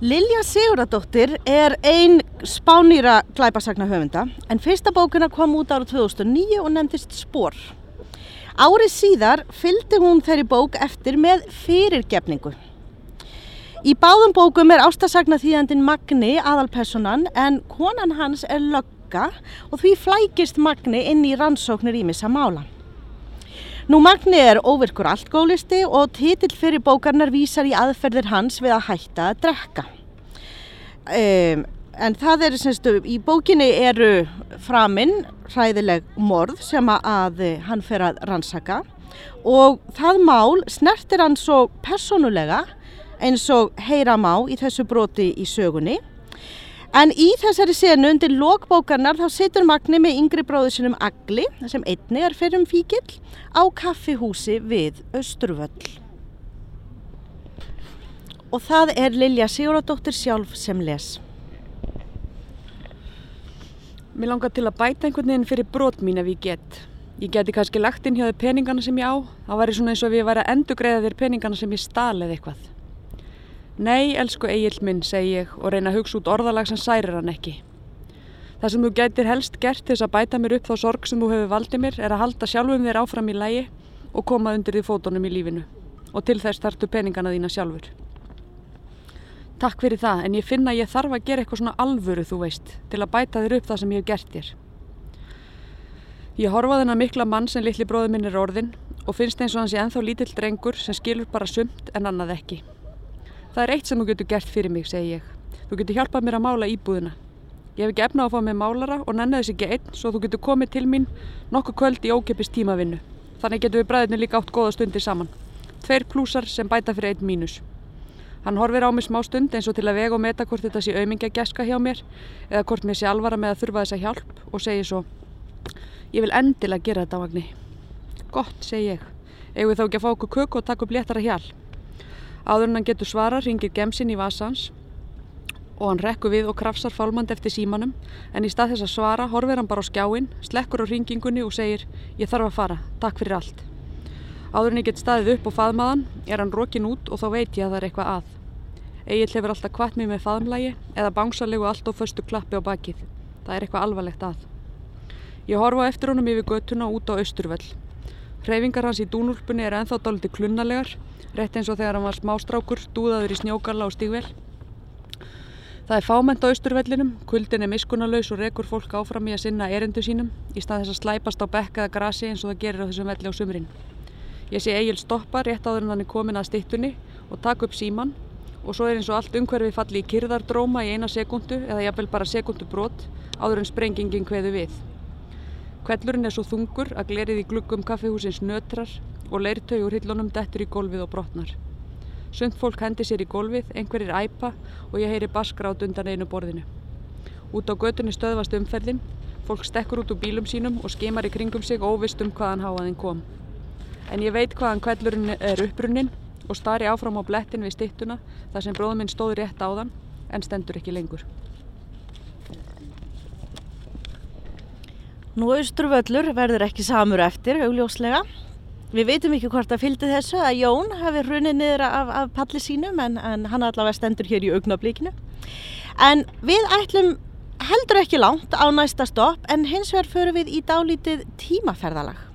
Lilja Siguradóttir er ein spánýra glæpasagna höfunda en fyrsta bókina kom út ára 2009 og nefndist Spór. Árið síðar fylgdi hún þeirri bók eftir með fyrirgefningu. Í báðum bókum er ástasagna þýðandin Magni aðalpersonan en konan hans er lögga og því flækist Magni inn í rannsóknir ímissa mála. Nú Magni er óvirkur allgólisti og titill fyrir bókarnar vísar í aðferðir hans við að hætta að drekka. Um, en það er semst, í bókinni eru framinn hræðileg morð sem að hann fer að rannsaka og það mál snertir hann svo personulega eins og heyra má í þessu broti í sögunni En í þessari senu undir lokbókarnar þá situr Magni með yngri bróðu sinum Agli, sem einni er fyrir um fíkil, á kaffihúsi við Östruvöll. Og það er Lilja Siguradóttir sjálf sem les. Mér langar til að bæta einhvern veginn fyrir brot mín ef ég get. Ég geti kannski lagt inn hjá þau peningana sem ég á. Það væri svona eins og ef ég væri að endugreiða þér peningana sem ég stalið eitthvað. Nei, elsku Egil minn, segi ég og reyna að hugsa út orðalag sem særir hann ekki. Það sem þú gætir helst gert til þess að bæta mér upp þá sorg sem þú hefur valdið mér er að halda sjálfum þér áfram í lægi og koma undir því fótonum í lífinu. Og til þess þartu peningana þína sjálfur. Takk fyrir það, en ég finna að ég þarf að gera eitthvað svona alvöru, þú veist, til að bæta þér upp það sem ég hef gert þér. Ég horfa þennan mikla mann sem litli bróðu minn er orðin og finnst eins og hans ég enþá lítill drengur sem skilur bara sumt en annað ekki. Það er eitt sem þú getur gert fyrir mig, segi ég. Þú getur hjálpað mér að mála íbúðina. Ég hef ekki efna á að fá mig málara og nenni þess ekki einn svo þú getur komið til mín nokkuð kvöld í ókeppist tímavinnu. Þannig getur við bræðinu líka átt góða stundir saman. Tveir plúsar sem bæta fyrir einn mínus. Hann horfir á mig smá stund eins og til að vega og meta hvort þetta sé auðmingja geska hjá mér eða hvort mér sé alvara með að þurfa þessa hjálp og segi svo Ég vil endilega gera þetta á vagni. Gott, segi ég. Egu þá ekki að fá okkur köku og taka upp léttara hjál. Áður en hann getur svara ringir gemsin í vasans og hann rekkur við og krafsar fálmand eftir símanum en í stað þess að svara horfir hann bara á skjáin, slekkur á ringingunni og segir ég þarf að fara, takk fyrir allt. Áður en ég get staðið upp og faðmaðan er hann rokin út og þá veit ég að það er eitthvað að. Egil hefur alltaf kvart mér með faðmlægi eða bánsalegu allt á föstu klappi á bakið. Það er eitthvað alvarlegt að. Ég horfa eftir honum yfir göttuna út á austurvöll. Hreyfingar hans í dúnúlpunni er enþá dáliti klunnalegar rétt eins og þegar hann var smástrákur, dúðaður í snjókalla og stígvel. Það er fáment á austurvellinum, kuldin er miskunnulegs og rekur fólk áfram í að sinna erindu sínum í stað þess að slæpast á bekkaða grasi eins og það gerir á þessum velli á sumrin. Ég sé Egil stoppa rétt áður en hann er komin að stittunni og taka upp síman og svo er eins og allt umhverfi falli í kyrðardróma í eina sekundu eða jafnvel bara sekundu brot áður en sprengingin hveðu við. Kvellurinn er svo þungur að glerið í gluggum kaffihúsins nötrar og leirtau úr hillunum dettur í gólfið og brotnar. Sund fólk hendi sér í gólfið, einhverjir æpa og ég heyri baskrátt undan einu borðinu. Út á götunni stöðvast umferðin, fólk stekkur út úr bílum sínum og skemar í kringum sig óvist um hvaðan háaðinn kom. En ég veit hvaðan kvellurinn er upprunnin og stari áfram á blettin við stittuna þar sem bróðum minn stóði rétt á þann en stendur ekki lengur. Nú austurvöllur verður ekki samur eftir, augljóslega. Við veitum ekki hvort að fylgdi þessu að Jón hafi runið niður af, af palli sínum en, en hann allavega stendur hér í augnablíkinu. En við ætlum heldur ekki langt á næsta stopp en hins vegar förum við í dálítið tímaferðalag.